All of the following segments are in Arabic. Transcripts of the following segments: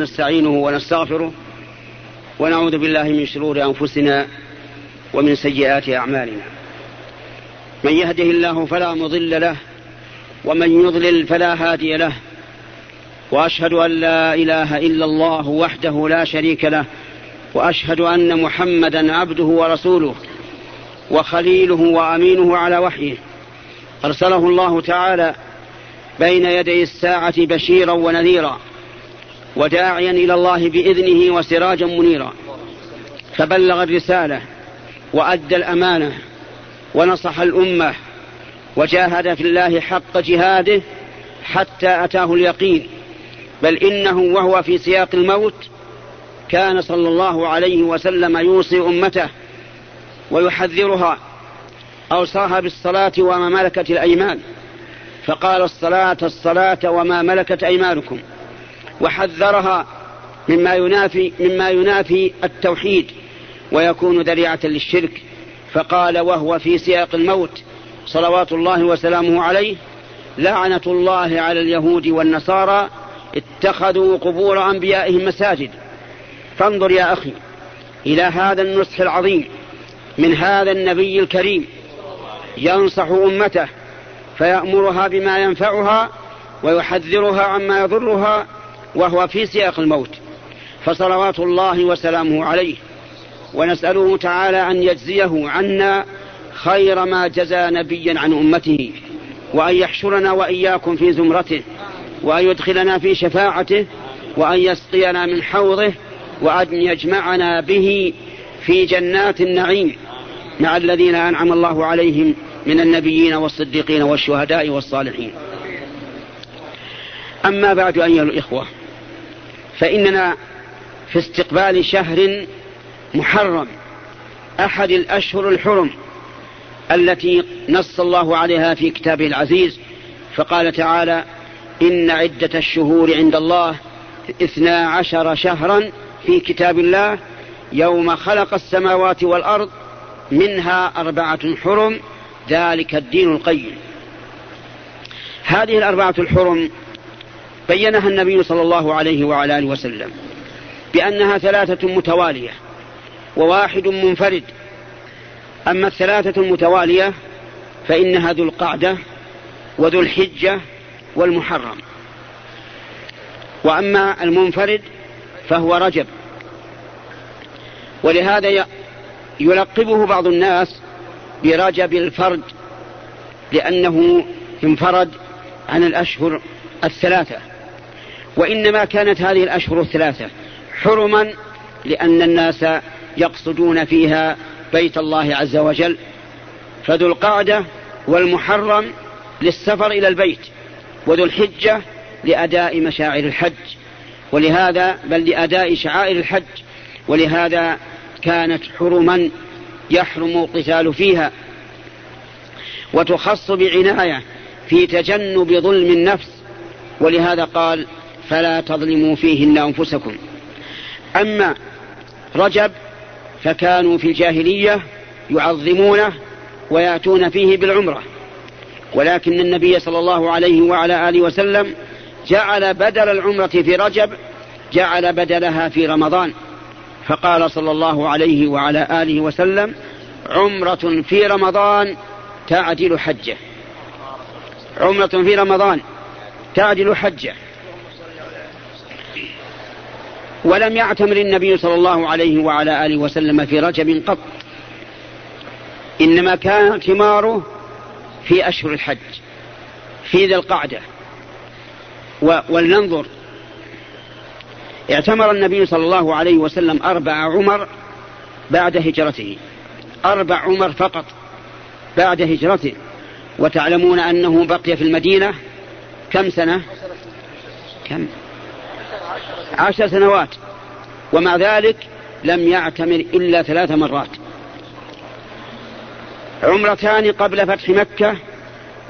نستعينه ونستغفره ونعوذ بالله من شرور أنفسنا ومن سيئات أعمالنا. من يهده الله فلا مضل له ومن يضلل فلا هادي له. وأشهد أن لا إله إلا الله وحده لا شريك له وأشهد أن محمدا عبده ورسوله وخليله وأمينه على وحيه. أرسله الله تعالى بين يدي الساعة بشيرا ونذيرا. وداعيا إلى الله بإذنه وسراجا منيرا. فبلغ الرسالة وأدى الأمانة ونصح الأمة وجاهد في الله حق جهاده حتى أتاه اليقين. بل إنه وهو في سياق الموت كان صلى الله عليه وسلم يوصي أمته ويحذرها أوصاها بالصلاة وما ملكت الأيمان. فقال الصلاة الصلاة وما ملكت أيمانكم. وحذرها مما ينافي مما ينافي التوحيد ويكون ذريعة للشرك. فقال وهو في سياق الموت صلوات الله وسلامه عليه لعنة الله على اليهود والنصارى اتخذوا قبور أنبيائهم مساجد. فانظر يا أخي إلى هذا النصح العظيم من هذا النبي الكريم. ينصح أمته فيأمرها بما ينفعها ويحذرها عما يضرها وهو في سياق الموت فصلوات الله وسلامه عليه. ونسأله تعالى أن يجزيه عنا خير ما جزى نبيا عن أمته وأن يحشرنا وإياكم في زمرته وأن يدخلنا في شفاعته وأن يسقينا من حوضه وأن يجمعنا به في جنات النعيم مع الذين أنعم الله عليهم من النبيين والصديقين والشهداء والصالحين. أما بعد أيها الإخوة فإننا في استقبال شهر محرم أحد الأشهر الحرم التي نص الله عليها في كتابه العزيز فقال تعالى إن عدة الشهور عند الله اثنا عشر شهرا في كتاب الله يوم خلق السماوات والأرض منها أربعة حرم ذلك الدين القيم. هذه الأربعة الحرم بينها النبي صلى الله عليه وعلى آله وسلم بأنها ثلاثة متوالية وواحد منفرد. أما الثلاثة المتوالية فإنها ذو القعدة وذو الحجة والمحرم. وأما المنفرد فهو رجب. ولهذا يلقبه بعض الناس برجب الفرد لأنه انفرد عن الأشهر الثلاثة. وإنما كانت هذه الأشهر الثلاثة حرما لأن الناس يقصدون فيها بيت الله عز وجل فذو القعدة والمحرم للسفر إلى البيت وذو الحجة لأداء مشاعر الحج ولهذا بل لأداء شعائر الحج ولهذا كانت حرما يحرم القتال فيها وتخص بعناية في تجنب ظلم النفس ولهذا قال فلا تظلموا فيهن أنفسكم. أما رجب فكانوا في الجاهلية يعظمونه ويأتون فيه بالعمرة. ولكن النبي صلى الله عليه وعلى آله وسلم جعل بدل العمرة في رجب جعل بدلها في رمضان. فقال صلى الله عليه وعلى آله وسلم عمرة في رمضان تعدل حجة. عمرة في رمضان تعدل حجة. ولم يعتمر النبي صلى الله عليه وعلى آله وسلم في رجب قط. إنما كان اعتماره في أشهر الحج في ذي القعدة. ولننظر. اعتمر النبي صلى الله عليه وسلم أربع عمر بعد هجرته. أربع عمر فقط بعد هجرته. وتعلمون أنه بقي في المدينة كم سنة؟ كم؟ عشر سنوات ومع ذلك لم يعتمر إلا ثلاث مرات. عمرتان قبل فتح مكة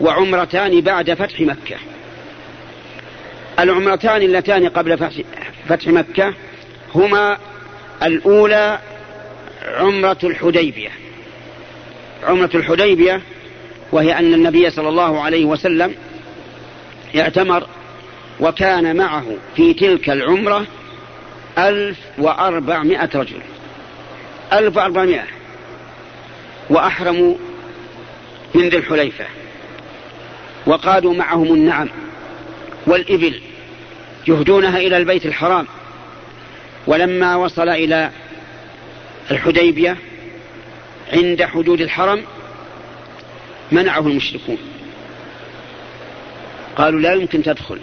وعمرتان بعد فتح مكة. العمرتان اللتان قبل فتح مكة هما الأولى عمرة الحديبية. عمرة الحديبية وهي أن النبي صلى الله عليه وسلم اعتمر وكان معه في تلك العمرة ألف وأربعمائة رجل. ألف وأربعمائة. وأحرموا من ذي الحليفة. وقادوا معهم النعم والإبل يهدونها إلى البيت الحرام. ولما وصل إلى الحديبية عند حدود الحرم منعه المشركون. قالوا لا يمكن تدخل.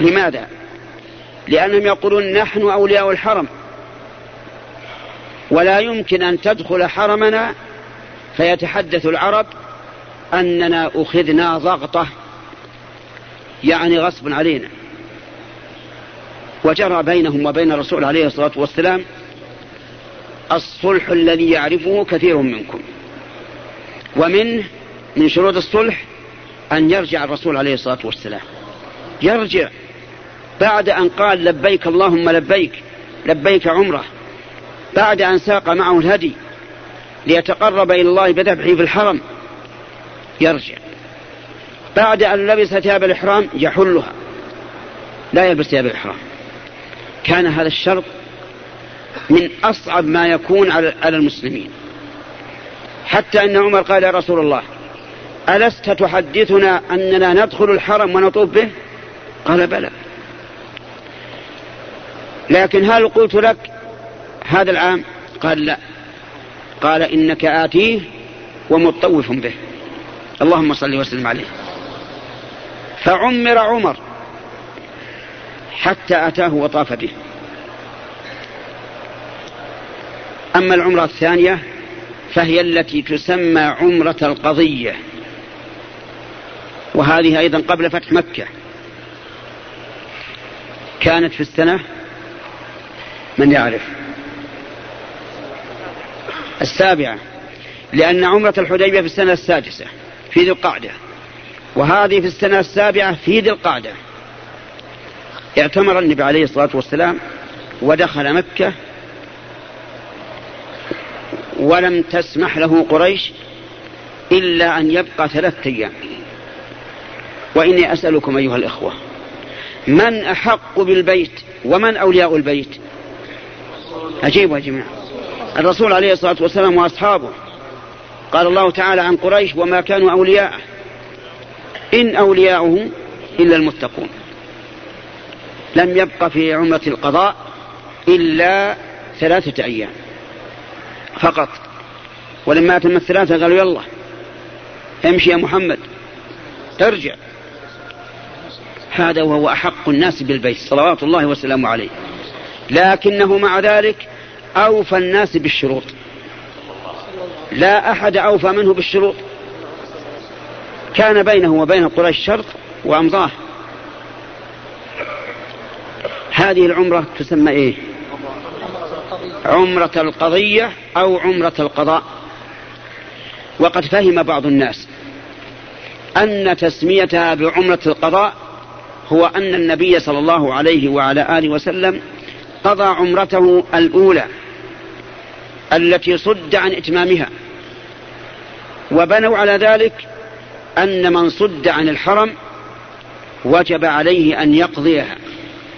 لماذا؟ لأنهم يقولون نحن أولياء الحرم. ولا يمكن أن تدخل حرمنا فيتحدث العرب أننا أخذنا ضغطة. يعني غصب علينا. وجرى بينهم وبين الرسول عليه الصلاة والسلام الصلح الذي يعرفه كثير منكم. ومنه من شروط الصلح أن يرجع الرسول عليه الصلاة والسلام. يرجع. بعد أن قال لبيك اللهم لبيك لبيك عمرة. بعد أن ساق معه الهدي ليتقرب إلى الله بذبحه في الحرم يرجع. بعد أن لبس ثياب الإحرام يحلها. لا يلبس ثياب الإحرام. كان هذا الشرط من أصعب ما يكون على المسلمين. حتى أن عمر قال يا رسول الله ألست تحدثنا أننا ندخل الحرم ونطوف به؟ قال بلى. لكن هل قلت لك هذا العام؟ قال لا. قال إنك آتيه ومطوف به. اللهم صل وسلم عليه. فعمر عمر حتى أتاه وطاف به. أما العمرة الثانية فهي التي تسمى عمرة القضية. وهذه أيضا قبل فتح مكة. كانت في السنة من يعرف. السابعة لأن عمرة الحديبية في السنة السادسة في ذي القعدة. وهذه في السنة السابعة في ذي القعدة. اعتمر النبي عليه الصلاة والسلام ودخل مكة ولم تسمح له قريش إلا أن يبقى ثلاثة أيام. وإني أسألكم أيها الإخوة من أحق بالبيت ومن أولياء البيت؟ أجيبوا يا جماعة. الرسول عليه الصلاة والسلام وأصحابه قال الله تعالى عن قريش وما كانوا أولياءه. إن أولياؤه إلا المتقون. لم يبق في عمرة القضاء إلا ثلاثة أيام فقط. ولما أتم الثلاثة قالوا يلا امشي يا محمد ارجع هذا وهو أحق الناس بالبيت صلوات الله وسلامه عليه. لكنه مع ذلك أوفى الناس بالشروط. لا أحد أوفى منه بالشروط. كان بينه وبين قريش شرط وأمضاه. هذه العمرة تسمى إيه؟ عمرة القضية أو عمرة القضاء. وقد فهم بعض الناس أن تسميتها بعمرة القضاء هو أن النبي صلى الله عليه وعلى آله وسلم قضى عمرته الأولى. التي صد عن إتمامها. وبنوا على ذلك أن من صد عن الحرم وجب عليه أن يقضيها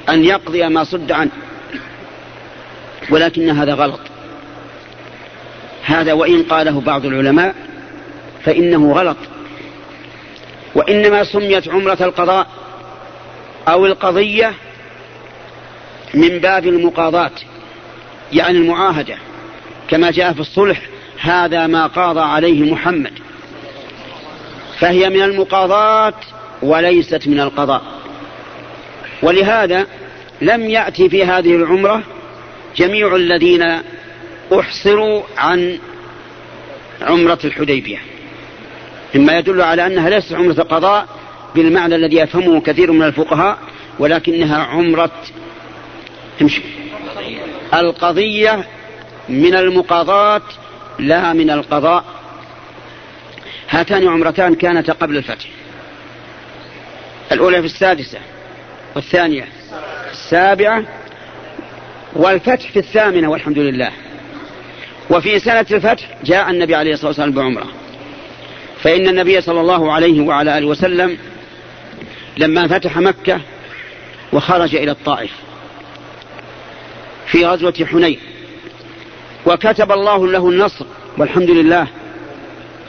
أن يقضي ما صد عنه. ولكن هذا غلط. هذا وإن قاله بعض العلماء فإنه غلط. وإنما سميت عمرة القضاء أو القضية من باب المقاضاة يعني المعاهدة. كما جاء في الصلح هذا ما قاضى عليه محمد. فهي من المقاضاة وليست من القضاء. ولهذا لم يأتي في هذه العمرة جميع الذين أحصروا عن عمرة الحديبية. مما يدل على أنها ليست عمرة قضاء بالمعنى الذي يفهمه كثير من الفقهاء ولكنها عمرة القضية من المقاضاة لا من القضاء. هاتان عمرتان كانتا قبل الفتح. الأولى في السادسة والثانية السابعة والفتح في الثامنة والحمد لله. وفي سنة الفتح جاء النبي عليه الصلاة والسلام بعمرة. فإن النبي صلى الله عليه وعلى آله وسلم لما فتح مكة وخرج إلى الطائف في غزوة حنين وكتب الله له النصر. والحمد لله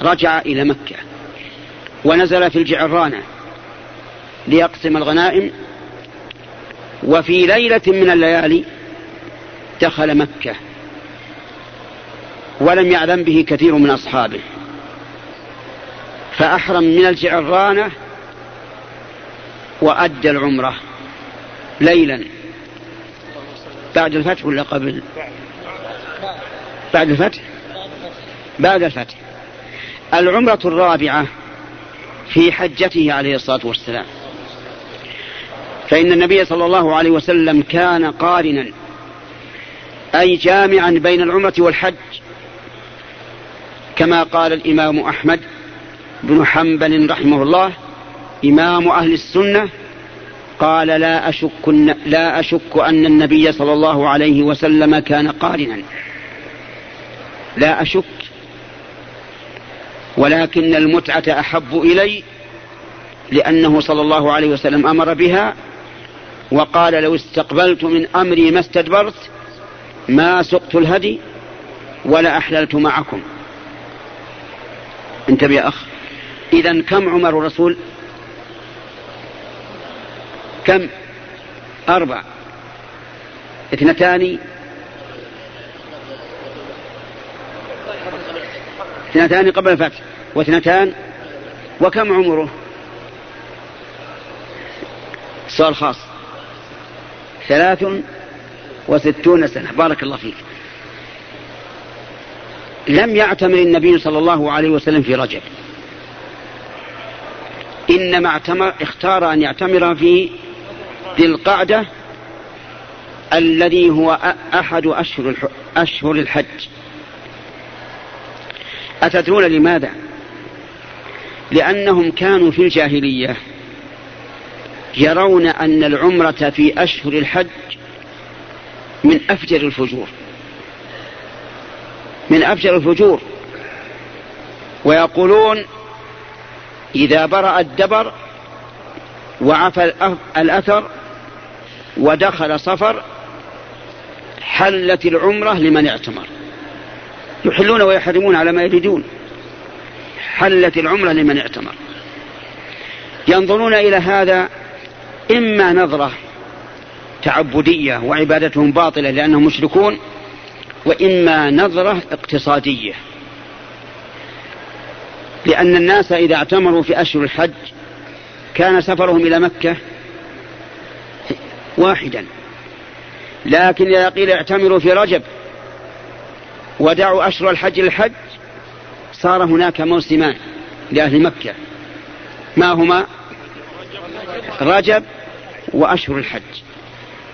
رجع إلى مكة. ونزل في الجعرانة ليقسم الغنائم. وفي ليلة من الليالي دخل مكة. ولم يعلم به كثير من أصحابه. فأحرم من الجعرانة وأدى العمرة ليلا. بعد الفتح ولا قبل؟ بعد الفتح؟ بعد الفتح. العمرة الرابعة في حجته عليه الصلاة والسلام. فإن النبي صلى الله عليه وسلم كان قارنا أي جامعا بين العمرة والحج كما قال الإمام أحمد بن حنبل رحمه الله إمام أهل السنة قال لا أشك لا أشك أن النبي صلى الله عليه وسلم كان قارنا. لا أشك ولكن المتعة أحب إلي لأنه صلى الله عليه وسلم أمر بها وقال لو استقبلت من أمري ما استدبرت ما سقت الهدي ولا أحللت معكم. انتبه يا أخ. إذا كم عمر الرسول؟ كم؟ أربع. اثنتان اثنتان قبل الفتح. واثنتان وكم عمره؟ سؤال خاص. ثلاث وستون سنة. بارك الله فيك. لم يعتمر النبي صلى الله عليه وسلم في رجب. إنما اعتمر اختار أن يعتمر في ذي القعدة الذي هو أحد أشهر أشهر الحج. أتدرون لماذا؟ لأنهم كانوا في الجاهلية يرون أن العمرة في أشهر الحج من أفجر الفجور. من أفجر الفجور. ويقولون إذا برأ الدبر وعفى الأثر ودخل صفر حلت العمرة لمن اعتمر. يحلون ويحرمون على ما يريدون. حلت العمرة لمن اعتمر. ينظرون إلى هذا إما نظرة تعبدية وعبادتهم باطلة لأنهم مشركون وإما نظرة اقتصادية. لأن الناس إذا اعتمروا في أشهر الحج كان سفرهم إلى مكة واحدا. لكن إذا قيل اعتمروا في رجب ودعوا أشهر الحج للحج صار هناك موسمان لأهل مكة. ما هما؟ رجب وأشهر الحج.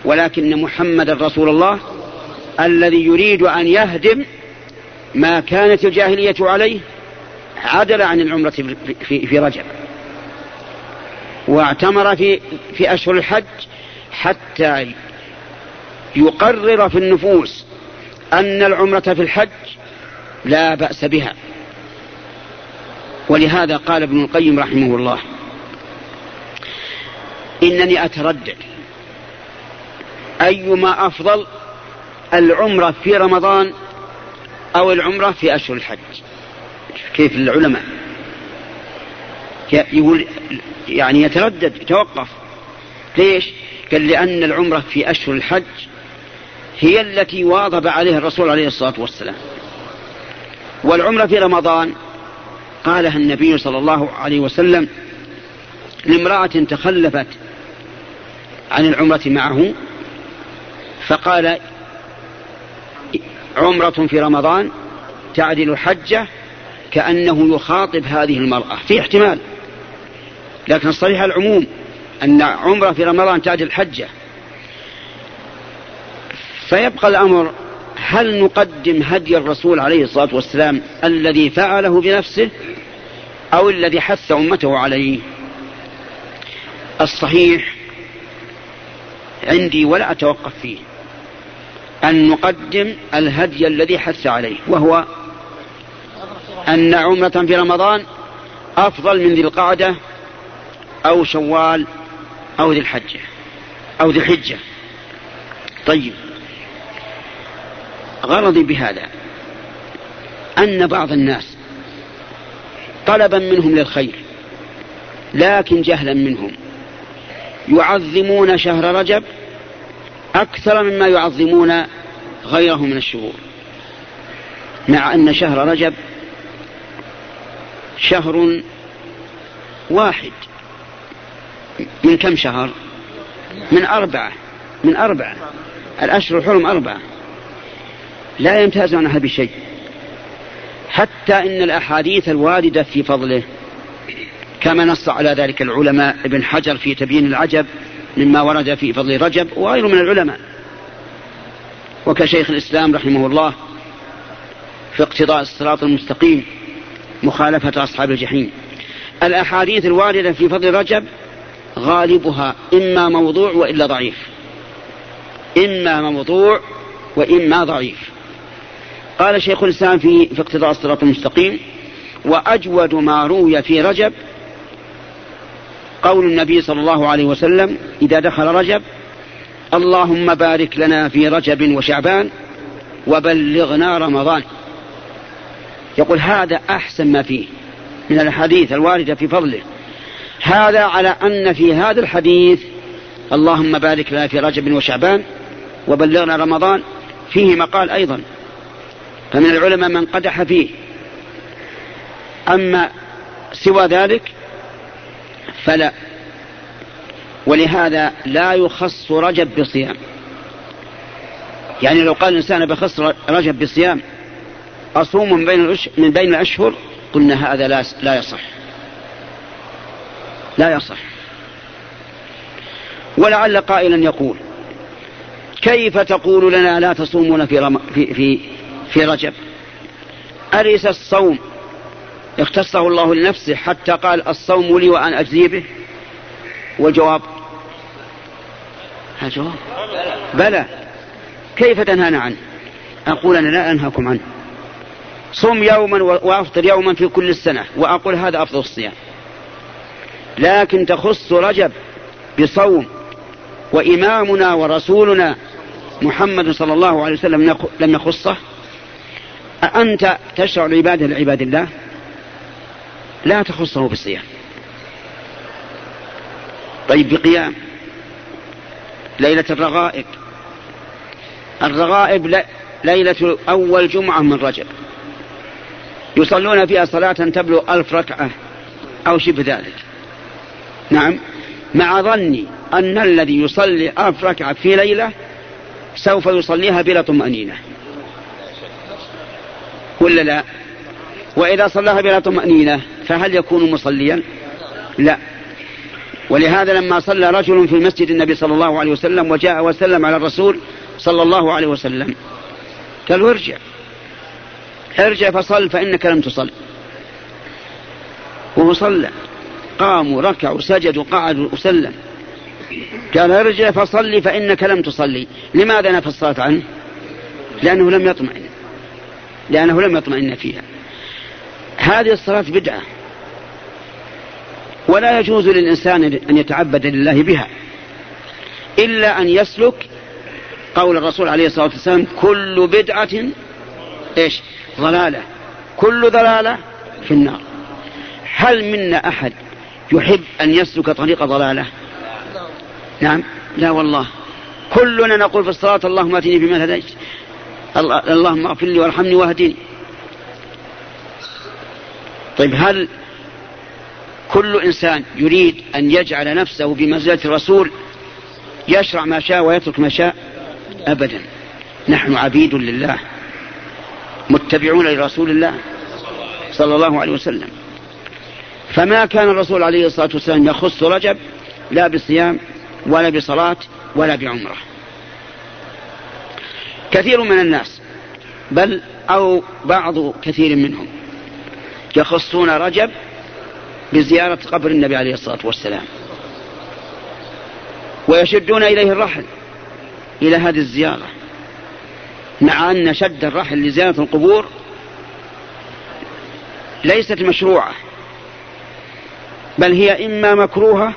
ولكن محمد رسول الله الذي يريد أن يهدم ما كانت الجاهلية عليه عدل عن العمرة في, في رجب. واعتمر في, في أشهر الحج حتى يقرر في النفوس أن العمرة في الحج لا بأس بها. ولهذا قال ابن القيم رحمه الله إنني أتردد أيما أفضل العمرة في رمضان أو العمرة في أشهر الحج. كيف العلماء؟ يقول يعني يتردد يتوقف. ليش؟ قال لأن العمرة في أشهر الحج هي التي واظب عليها الرسول عليه الصلاة والسلام. والعمرة في رمضان قالها النبي صلى الله عليه وسلم لامرأة تخلفت عن العمرة معه فقال عمرة في رمضان تعدل حجة كأنه يخاطب هذه المرأة. في احتمال لكن الصحيح العموم أن عمرة في رمضان تعدل حجة. فيبقى الأمر هل نقدم هدي الرسول عليه الصلاة والسلام الذي فعله بنفسه أو الذي حث أمته عليه؟ الصحيح عندي ولا أتوقف فيه. أن نقدم الهدي الذي حث عليه وهو أن عمرة في رمضان أفضل من ذي القعدة أو شوال أو ذي الحجة أو ذي الحجة. طيب. غرضي بهذا أن بعض الناس طلبا منهم للخير لكن جهلا منهم يعظمون شهر رجب أكثر مما يعظمون غيره من الشهور مع أن شهر رجب شهر واحد من كم شهر؟ من أربعة من أربعة الأشهر الحرم أربعة. لا يمتاز عنها بشيء. حتى إن الأحاديث الواردة في فضله. كما نص على ذلك العلماء ابن حجر في تبيين العجب مما ورد في فضل رجب وغيره من العلماء. وكشيخ الإسلام رحمه الله في اقتضاء الصراط المستقيم مخالفة أصحاب الجحيم. الأحاديث الواردة في فضل رجب غالبها إما موضوع وإلا ضعيف. إما موضوع وإما ضعيف. قال شيخ الإسلام في, في اقتضاء الصراط المستقيم وأجود ما روي في رجب قول النبي صلى الله عليه وسلم إذا دخل رجب اللهم بارك لنا في رجب وشعبان وبلغنا رمضان. يقول هذا أحسن ما فيه من الحديث الواردة في فضله. هذا على أن في هذا الحديث اللهم بارك لنا في رجب وشعبان وبلغنا رمضان. فيه مقال أيضا. فمن العلماء من قدح فيه. أما سوى ذلك فلا. ولهذا لا يخص رجب بصيام يعني لو قال الإنسان بخص رجب بصيام أصوم من بين من بين الأشهر قلنا هذا لا لا يصح. لا يصح. ولعل قائلا يقول كيف تقول لنا لا تصومون في رم... في في في رجب. أليس الصوم. اختصه الله لنفسه حتى قال الصوم لي وأنا أجزي به. والجواب؟ جواب. بلى. كيف تنهانا عنه؟ أقول أنا لا أنهاكم عنه. صم يوما وأفطر يوما في كل السنة. وأقول هذا أفضل الصيام. لكن تخص رجب بصوم وإمامنا ورسولنا محمد صلى الله عليه وسلم لم يخصه؟ أأنت تشرع العبادة لعباد الله؟ لا تخصه بالصيام. طيب بقيام. ليلة الرغائب. الرغائب ليلة أول جمعة من رجب. يصلون فيها صلاة تبلغ ألف ركعة أو شبه ذلك. نعم. مع ظني أن الذي يصلي ألف ركعة في ليلة سوف يصليها بلا طمأنينة. ولا لا؟ وإذا صلاها بلا طمأنينة فهل يكون مصليا؟ لا. ولهذا لما صلى رجل في مسجد النبي صلى الله عليه وسلم وجاء وسلم على الرسول صلى الله عليه وسلم. قال ارجع. ارجع فصل فإنك لم تصل. وهو صلى. قاموا ركعوا سجدوا قعدوا وسلم. قال ارجع فصلي فإنك لم تصلي. لماذا نفى الصلاة عنه؟ لأنه لم يطمئن. لأنه لم يطمئن فيها. هذه الصلاة بدعة. ولا يجوز للإنسان أن يتعبد لله بها. إلا أن يسلك قول الرسول عليه الصلاة والسلام كل بدعة إيش؟ ضلالة. كل ضلالة في النار. هل منا أحد يحب أن يسلك طريق ضلالة؟ نعم. لا والله. كلنا نقول في الصلاة اللهم أتني بمن هديت اللهم اغفر لي وارحمني واهدني. طيب هل كل إنسان يريد أن يجعل نفسه بمنزلة الرسول يشرع ما شاء ويترك ما شاء؟ ابدا. نحن عبيد لله. متبعون لرسول الله صلى الله عليه وسلم. فما كان الرسول عليه الصلاة والسلام يخص رجب لا بصيام ولا بصلاة ولا بعمرة. كثير من الناس بل أو بعض كثير منهم يخصون رجب بزيارة قبر النبي عليه الصلاة والسلام ويشدون إليه الرحل إلى هذه الزيارة مع أن شد الرحل لزيارة القبور ليست مشروعة بل هي إما مكروهة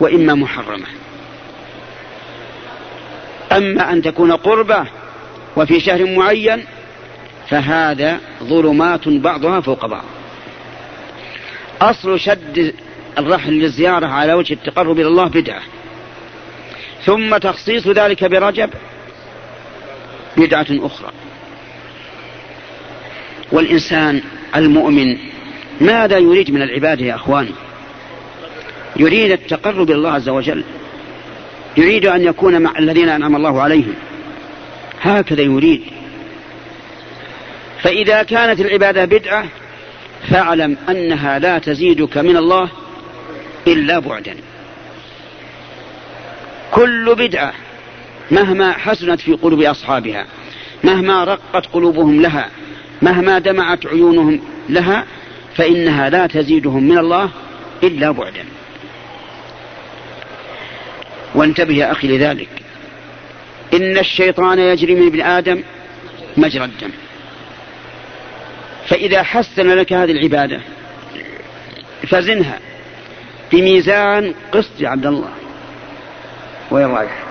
وإما محرمة. أما أن تكون قربة وفي شهر معين فهذا ظلمات بعضها فوق بعض. أصل شد الرحل للزيارة على وجه التقرب إلى الله بدعة. ثم تخصيص ذلك برجب بدعة أخرى. والإنسان المؤمن ماذا يريد من العبادة يا أخواني يريد التقرب إلى الله عز وجل. يريد أن يكون مع الذين أنعم الله عليهم. هكذا يريد. فإذا كانت العبادة بدعة فاعلم أنها لا تزيدك من الله إلا بعدا. كل بدعة مهما حسنت في قلوب أصحابها مهما رقت قلوبهم لها مهما دمعت عيونهم لها فإنها لا تزيدهم من الله إلا بعدا. وانتبه يا أخي لذلك. إن الشيطان يجري من ابن آدم مجرى الدم. فإذا حسن لك هذه العبادة فزنها بميزان قسط يا عبد الله. وين رايح؟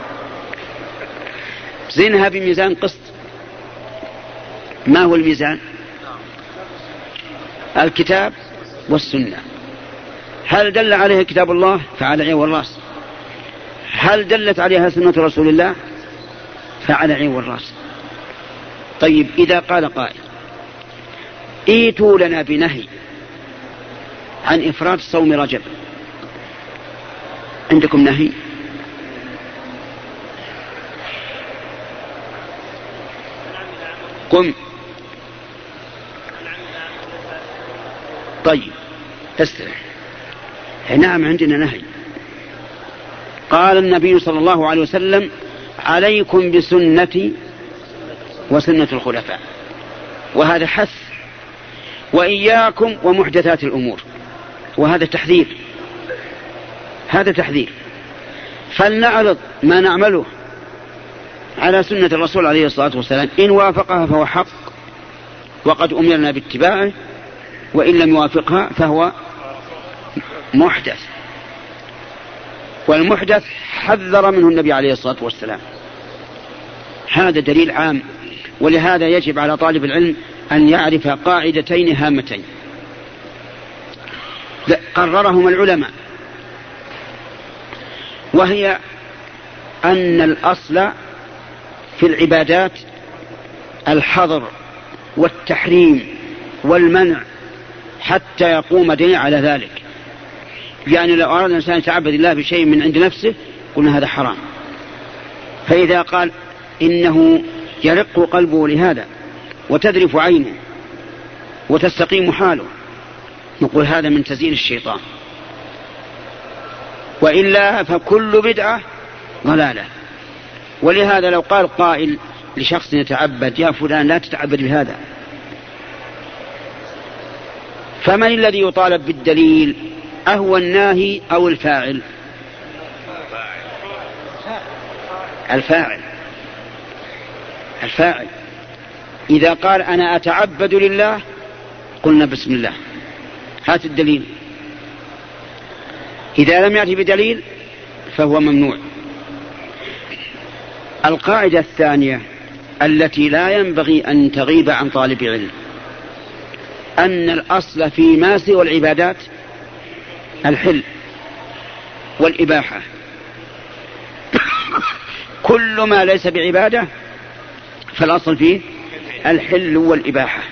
زنها بميزان قسط. ما هو الميزان؟ الكتاب والسنة. هل دل عليه كتاب الله؟ فعلى عين والرأس. هل دلت عليها سنة رسول الله؟ فعلى عين والراس. طيب إذا قال قائل إيتوا لنا بنهي عن إفراد صوم رجب. عندكم نهي؟ قم. طيب استرح نعم عندنا نهي. قال النبي صلى الله عليه وسلم عليكم بسنتي وسنة الخلفاء. وهذا حث وإياكم ومحدثات الأمور. وهذا تحذير. هذا تحذير. فلنعرض ما نعمله على سنة الرسول عليه الصلاة والسلام. إن وافقها فهو حق وقد أمرنا باتباعه وإن لم يوافقها فهو محدث. والمحدث حذر منه النبي عليه الصلاة والسلام. هذا دليل عام ولهذا يجب على طالب العلم أن يعرف قاعدتين هامتين. قررهما العلماء. وهي أن الأصل في العبادات الحظر والتحريم والمنع حتى يقوم دين على ذلك. يعني لو أراد الإنسان يتعبد الله بشيء من عند نفسه قلنا هذا حرام. فإذا قال إنه يرق قلبه لهذا وتذرف عينه وتستقيم حاله نقول هذا من تزيين الشيطان. وإلا فكل بدعة ضلالة. ولهذا لو قال قائل لشخص يتعبد يا فلان لا تتعبد بهذا. فمن الذي يطالب بالدليل أهو الناهي أو الفاعل؟ الفاعل. الفاعل. إذا قال أنا أتعبد لله قلنا بسم الله. هات الدليل. إذا لم يأتي بدليل فهو ممنوع. القاعدة الثانية التي لا ينبغي أن تغيب عن طالب علم. أن الأصل في ما سوى العبادات الحل والإباحة. كل ما ليس بعبادة فالأصل فيه الحل والإباحة.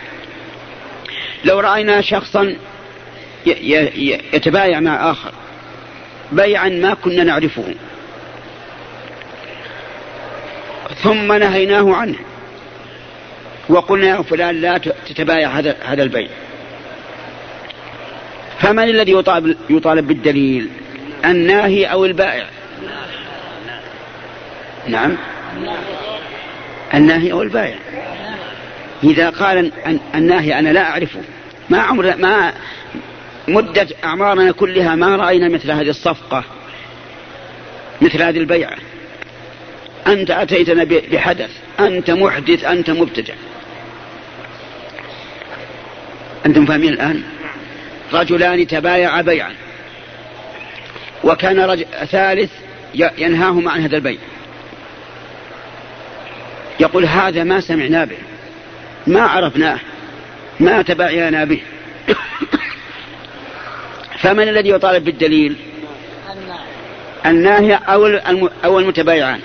لو رأينا شخصا يتبايع مع آخر بيعا ما كنا نعرفه. ثم نهيناه عنه وقلنا يا فلان لا تتبايع هذا هذا البيع. فمن الذي يطالب, يطالب بالدليل؟ الناهي أو البائع؟ نعم. الناهي أو البائع إذا قال الناهي أنا لا أعرفه. ما عمر ما مدة أعمارنا كلها ما رأينا مثل هذه الصفقة مثل هذه البيعة. أنت أتيتنا بحدث. أنت محدث أنت مبتدع. أنتم فاهمين الآن؟ رجلان تبايعا بيعا. وكان رجل ثالث ينهاهما عن هذا البيع. يقول هذا ما سمعنا به ما عرفناه ما تبعنا به. فمن الذي يطالب بالدليل؟ الناهي أو أو المتبايعان.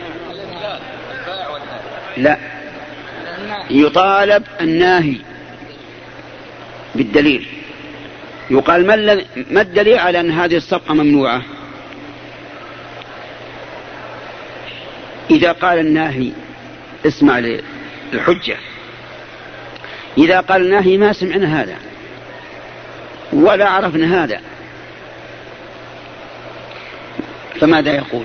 لا. يطالب الناهي بالدليل. يقال ما الدليل على أن هذه الصفقة ممنوعة؟ إذا قال الناهي اسمع للحجة إذا قال الناهي ما سمعنا هذا ولا عرفنا هذا فماذا يقول؟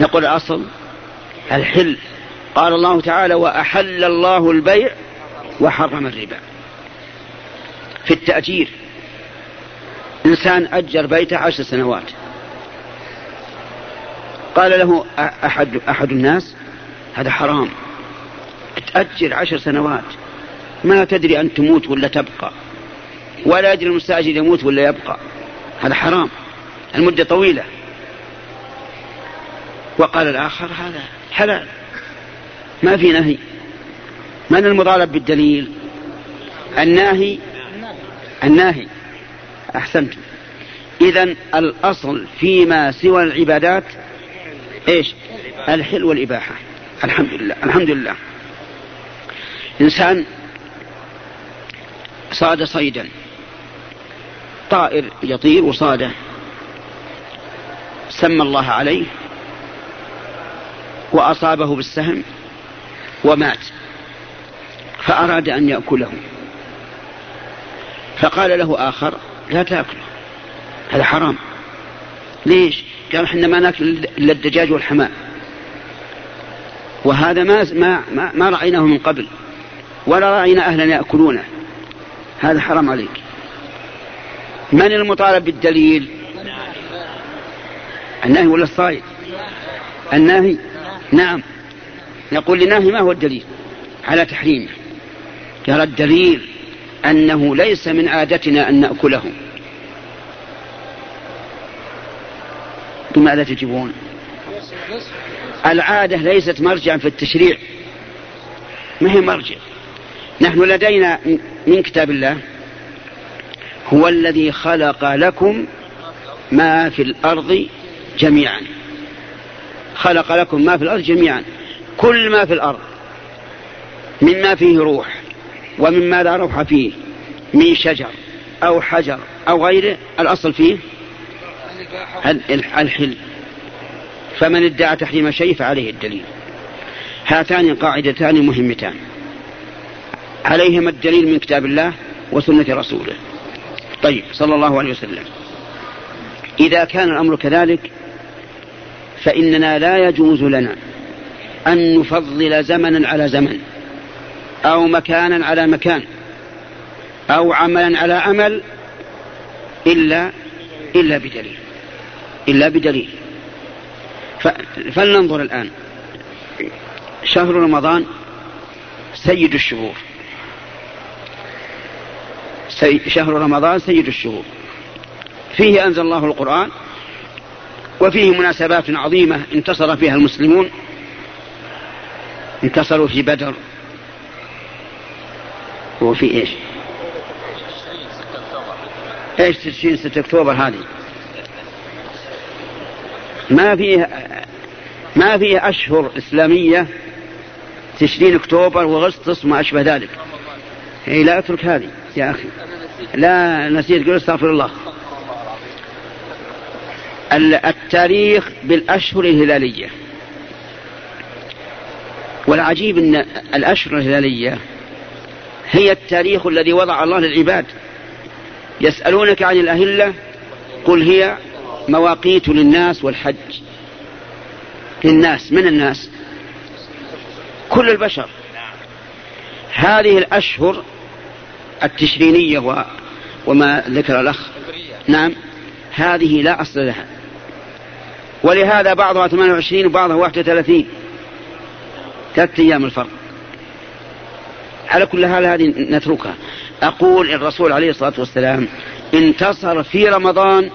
نقول الأصل الحل. قال الله تعالى وأحل الله البيع وحرم الربا. في التأجير إنسان أجر بيته عشر سنوات. قال له أحد, أحد الناس هذا حرام. تأجر عشر سنوات. ما تدري أن تموت ولا تبقى. ولا يدري المستأجر يموت ولا يبقى. هذا حرام. المدة طويلة. وقال الآخر هذا حلال. ما في نهي. من المطالب بالدليل؟ الناهي. الناهي. أحسنت إذا الأصل فيما سوى العبادات إيش؟ الحل والإباحة. الحمد لله الحمد لله إنسان صاد صيدا. طائر يطير وصاده. سمى الله عليه وأصابه بالسهم ومات. فأراد أن يأكله. فقال له آخر لا تأكله هذا حرام. ليش؟ قال إحنا ما نأكل إلا الدجاج والحمام. وهذا ما ما ما, رأيناه من قبل ولا رأينا أهلا يأكلونه. هذا حرام عليك. من المطالب بالدليل؟ النهي ولا الصايد الناهي نعم. نقول لناهي ما هو الدليل؟ على تحريمه. قال الدليل أنه ليس من عادتنا أن نأكله. بماذا تجيبون؟ العادة ليست مرجعا في التشريع. ما هي مرجع؟ نحن لدينا من كتاب الله هو الذي خلق لكم ما في الأرض جميعا. خلق لكم ما في الأرض جميعا. كل ما في الأرض مما فيه روح ومما لا روح فيه من شجر أو حجر أو غيره الأصل فيه؟ الحل. فمن ادعى تحريم شيء فعليه الدليل. هاتان قاعدتان مهمتان. عليهما الدليل من كتاب الله وسنة رسوله. طيب صلى الله عليه وسلم. إذا كان الأمر كذلك فإننا لا يجوز لنا أن نفضل زمنا على زمن أو مكانا على مكان أو عملا على عمل إلا إلا بدليل. إلا بدليل. فلننظر الآن. شهر رمضان سيد الشهور. سي شهر رمضان سيد الشهور. فيه أنزل الله القرآن وفيه مناسبات عظيمة انتصر فيها المسلمون. انتصروا في بدر وفي إيش؟ إيش تسعين ستة أكتوبر هذه؟ ما فيه ما فيه أشهر إسلامية تشرين أكتوبر واغسطس وما أشبه ذلك. اي لا أترك هذه يا أخي. لا نسيت قل استغفر الله. التاريخ بالأشهر الهلالية. والعجيب إن الأشهر الهلالية هي التاريخ الذي وضع الله للعباد يسألونك عن الأهلة قل هي مواقيت للناس والحج. للناس من الناس؟ كل البشر. هذه الأشهر التشرينية. وما ذكر الأخ. نعم. هذه لا أصل لها. ولهذا بعضها 28 وبعضها 31 ثلاثة أيام الفرق. على كل حال هذه نتركها. أقول الرسول عليه الصلاة والسلام انتصر في رمضان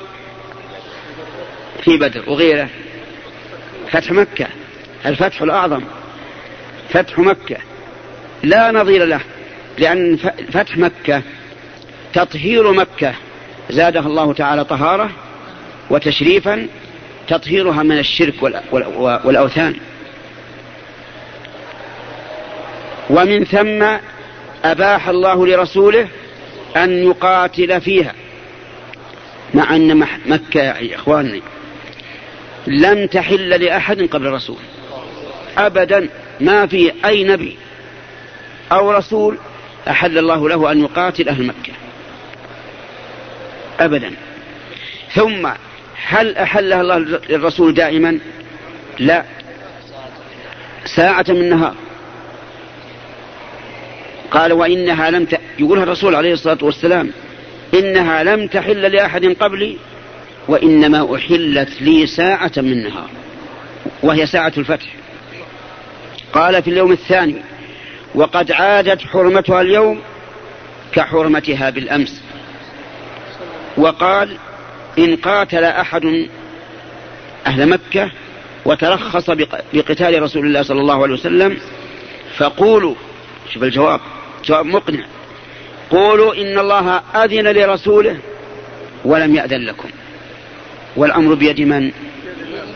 في بدر وغيره. فتح مكة الفتح الأعظم. فتح مكة. لا نظير له لأن فتح مكة تطهير مكة. زادها الله تعالى طهارة وتشريفا تطهيرها من الشرك والأوثان. ومن ثم أباح الله لرسوله أن يقاتل فيها مع أن مكة يا إخواني لم تحل لأحد قبل الرسول. أبدا ما في أي نبي أو رسول أحل الله له أن يقاتل أهل مكة. أبدا. ثم هل أحلها الله للرسول دائما؟ لا. ساعة من نهار قال وإنها لم ت... يقولها الرسول عليه الصلاة والسلام. إنها لم تحل لأحد قبلي. وإنما أحلت لي ساعة من نهار وهي ساعة الفتح. قال في اليوم الثاني وقد عادت حرمتها اليوم كحرمتها بالأمس. وقال إن قاتل أحد أهل مكة وترخص بقتال رسول الله صلى الله عليه وسلم فقولوا شوف الجواب جواب مقنع. قولوا إن الله أذن لرسوله ولم يأذن لكم. والأمر بيد من؟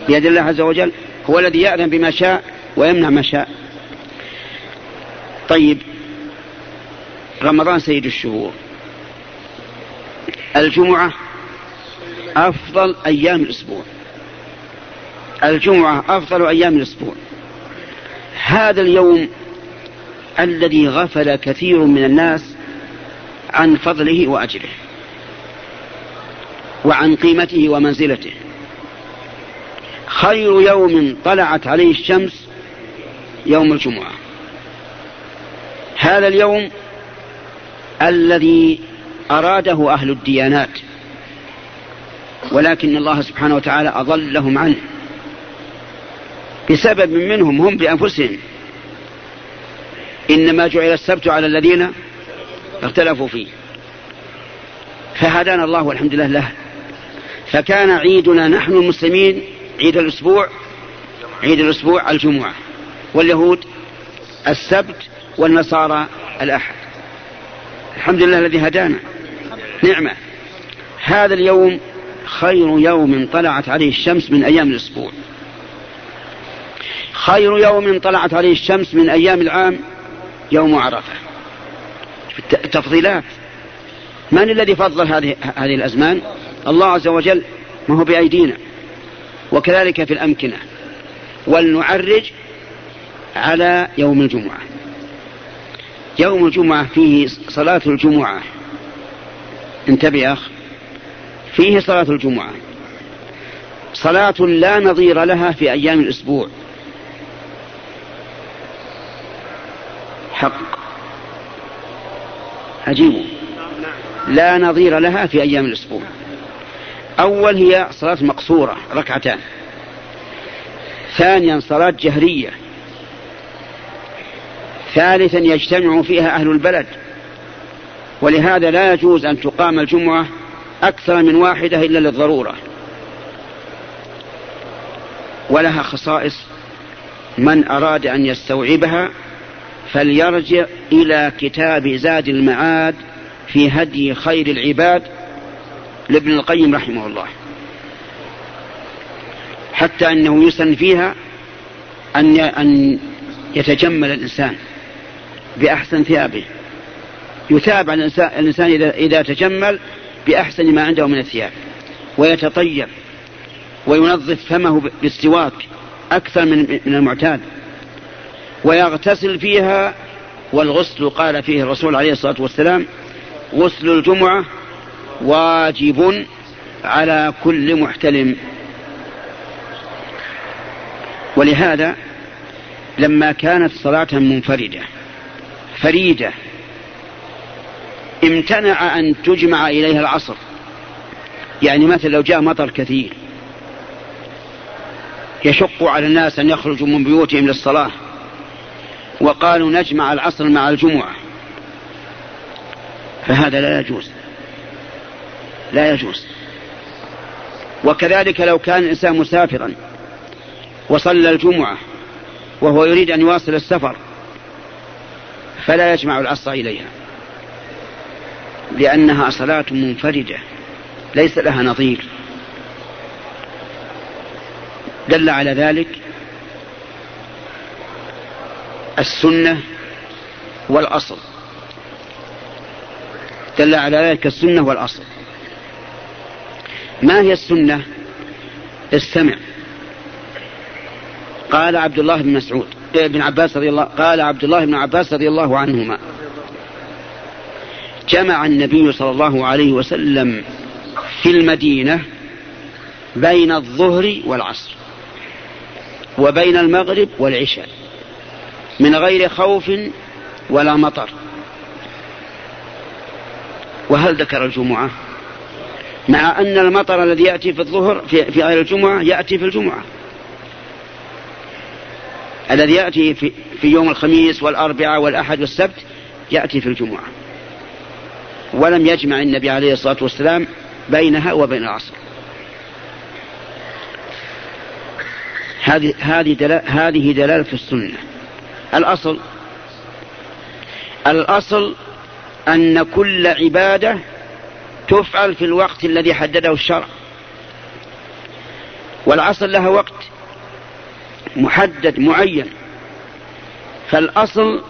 بيد الله عز وجل. هو الذي يأذن بما شاء ويمنع ما شاء. طيب رمضان سيد الشهور. الجمعة أفضل أيام الأسبوع. الجمعة أفضل أيام الأسبوع. هذا اليوم الذي غفل كثير من الناس عن فضله وأجره وعن قيمته ومنزلته. خير يوم طلعت عليه الشمس يوم الجمعة. هذا اليوم الذي أراده أهل الديانات ولكن الله سبحانه وتعالى أضلهم عنه. بسبب منهم هم بأنفسهم. إنما جعل السبت على الذين اختلفوا فيه. فهدانا الله والحمد لله له. فكان عيدنا نحن المسلمين عيد الأسبوع عيد الأسبوع الجمعة واليهود السبت والنصارى الأحد. الحمد لله الذي هدانا. نعمة. هذا اليوم خير يوم طلعت عليه الشمس من أيام الأسبوع. خير يوم طلعت عليه الشمس من أيام العام يوم عرفة. تفضيلات من الذي فضل هذه هذه الأزمان؟ الله عز وجل ما هو بأيدينا. وكذلك في الأمكنة. ولنعرج على يوم الجمعة. يوم الجمعة فيه صلاة الجمعة. انتبه يا أخ. فيه صلاة الجمعة. صلاة لا نظير لها في أيام الأسبوع. حق. عجيب لا نظير لها في أيام الأسبوع. أول هي صلاة مقصورة ركعتان. ثانيا صلاة جهرية. ثالثا يجتمع فيها أهل البلد. ولهذا لا يجوز أن تقام الجمعة أكثر من واحدة إلا للضرورة. ولها خصائص. من أراد أن يستوعبها فليرجع إلى كتاب زاد المعاد في هدي خير العباد لابن القيم رحمه الله. حتى أنه يسن فيها أن أن يتجمل الإنسان بأحسن ثيابه. يتابع الإنسان إذا, إذا تجمل بأحسن ما عنده من الثياب. ويتطيب. وينظف فمه بالسواك أكثر من من المعتاد. ويغتسل فيها والغسل قال فيه الرسول عليه الصلاة والسلام غسل الجمعة واجب على كل محتلم. ولهذا لما كانت صلاة منفردة فريدة امتنع أن تجمع إليها العصر. يعني مثلا لو جاء مطر كثير يشق على الناس أن يخرجوا من بيوتهم للصلاة وقالوا نجمع العصر مع الجمعة فهذا لا يجوز. لا يجوز. وكذلك لو كان الإنسان مسافرا وصلى الجمعة وهو يريد أن يواصل السفر فلا يجمع العصر إليها لأنها صلاة منفردة ليس لها نظير. دل على ذلك السنة والأصل. دل على ذلك السنة والأصل. ما هي السنة؟ استمع. قال عبد الله بن مسعود ابن عباس رضي الله قال عبد الله بن عباس رضي الله عنهما. جمع النبي صلى الله عليه وسلم في المدينة بين الظهر والعصر وبين المغرب والعشاء من غير خوف ولا مطر. وهل ذكر الجمعة؟ مع أن المطر الذي يأتي في الظهر في, في غير الجمعة يأتي في الجمعة. الذي يأتي في, في يوم الخميس والأربعاء والأحد والسبت يأتي في الجمعة. ولم يجمع النبي عليه الصلاة والسلام بينها وبين العصر. هذه هذه هذه دلالة السنة. الأصل الأصل أن كل عبادة تفعل في الوقت الذي حدده الشرع. والعصر لها وقت محدد معين. فالأصل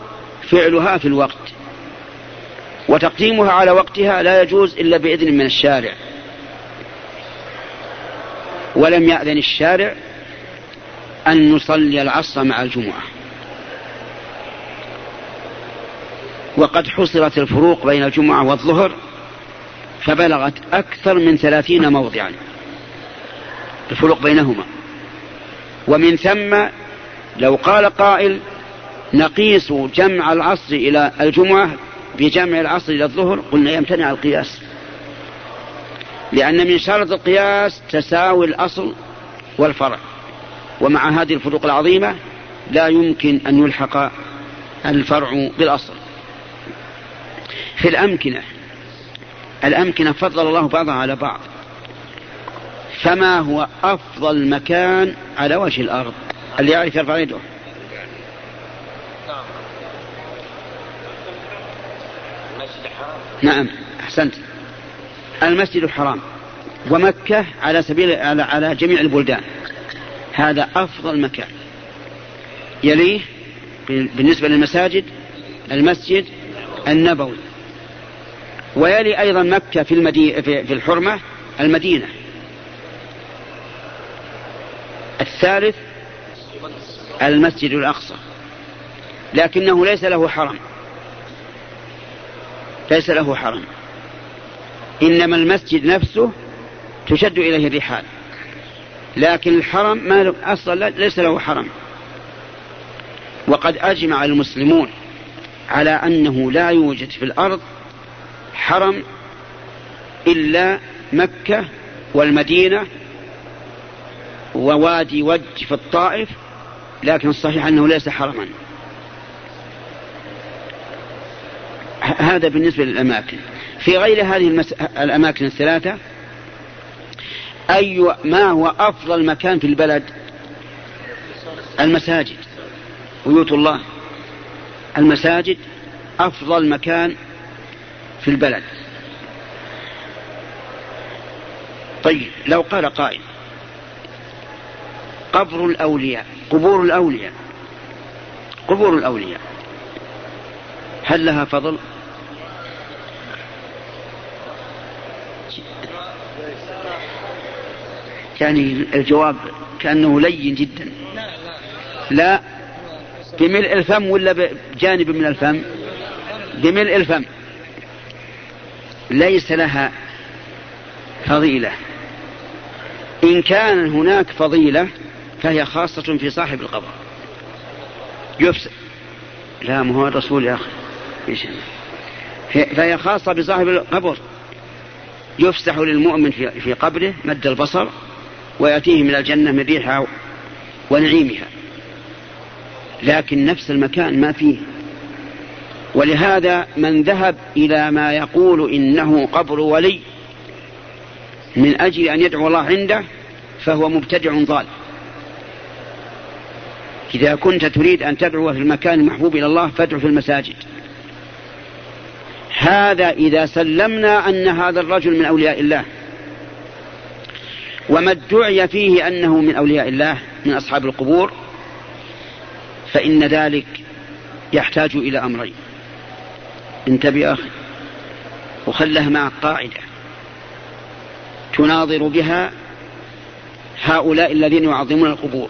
فعلها في الوقت. وتقديمها على وقتها لا يجوز إلا بإذن من الشارع. ولم يأذن الشارع أن نصلي العصر مع الجمعة. وقد حصرت الفروق بين الجمعة والظهر فبلغت أكثر من ثلاثين موضعا. الفروق بينهما. ومن ثم لو قال قائل نقيس جمع العصر إلى الجمعة بجمع العصر إلى الظهر قلنا يمتنع القياس. لأن من شرط القياس تساوي الأصل والفرع. ومع هذه الفروق العظيمة لا يمكن أن يلحق الفرع بالأصل. في الأمكنة الأمكنة فضل الله بعضها على بعض. فما هو أفضل مكان على وجه الأرض؟ اللي يعرف يرفع يده. نعم أحسنت. المسجد الحرام ومكة على سبيل على, على جميع البلدان. هذا أفضل مكان. يليه بالنسبة للمساجد المسجد النبوي. ويلي أيضا مكة في, المدينة في الحرمة المدينة. الثالث المسجد الأقصى. لكنه ليس له حرم. ليس له حرم. إنما المسجد نفسه تشد إليه الرحال. لكن الحرم ما أصلا ليس له حرم. وقد أجمع المسلمون على أنه لا يوجد في الأرض حرم إلا مكة والمدينة ووادي وج في الطائف لكن الصحيح أنه ليس حرما. هذا بالنسبة للأماكن. في غير هذه المس... الأماكن الثلاثة أي ما هو أفضل مكان في البلد؟ المساجد. بيوت الله. المساجد أفضل مكان في البلد. طيب لو قال قائل قبر الأولياء قبور الأولياء قبور الأولياء هل لها فضل؟ يعني الجواب كأنه لين جدا. لا. بملء الفم ولا بجانب من الفم؟ بملء الفم. ليس لها فضيلة. إن كان هناك فضيلة فهي خاصة في صاحب القبر يفسد لا ما هو الرسول يا أخي. فهي خاصة بصاحب القبر. يفسح للمؤمن في قبره مد البصر ويأتيه من الجنة من ريحها ونعيمها. لكن نفس المكان ما فيه. ولهذا من ذهب إلى ما يقول إنه قبر ولي من أجل أن يدعو الله عنده فهو مبتدع ضال. إذا كنت تريد أن تدعو في المكان المحبوب إلى الله فادعو في المساجد. هذا إذا سلمنا أن هذا الرجل من أولياء الله. وما ادعي فيه أنه من أولياء الله من أصحاب القبور فإن ذلك يحتاج إلى أمرين. انتبه أخي. وخله مع قاعدة. تناظر بها هؤلاء الذين يعظمون القبور.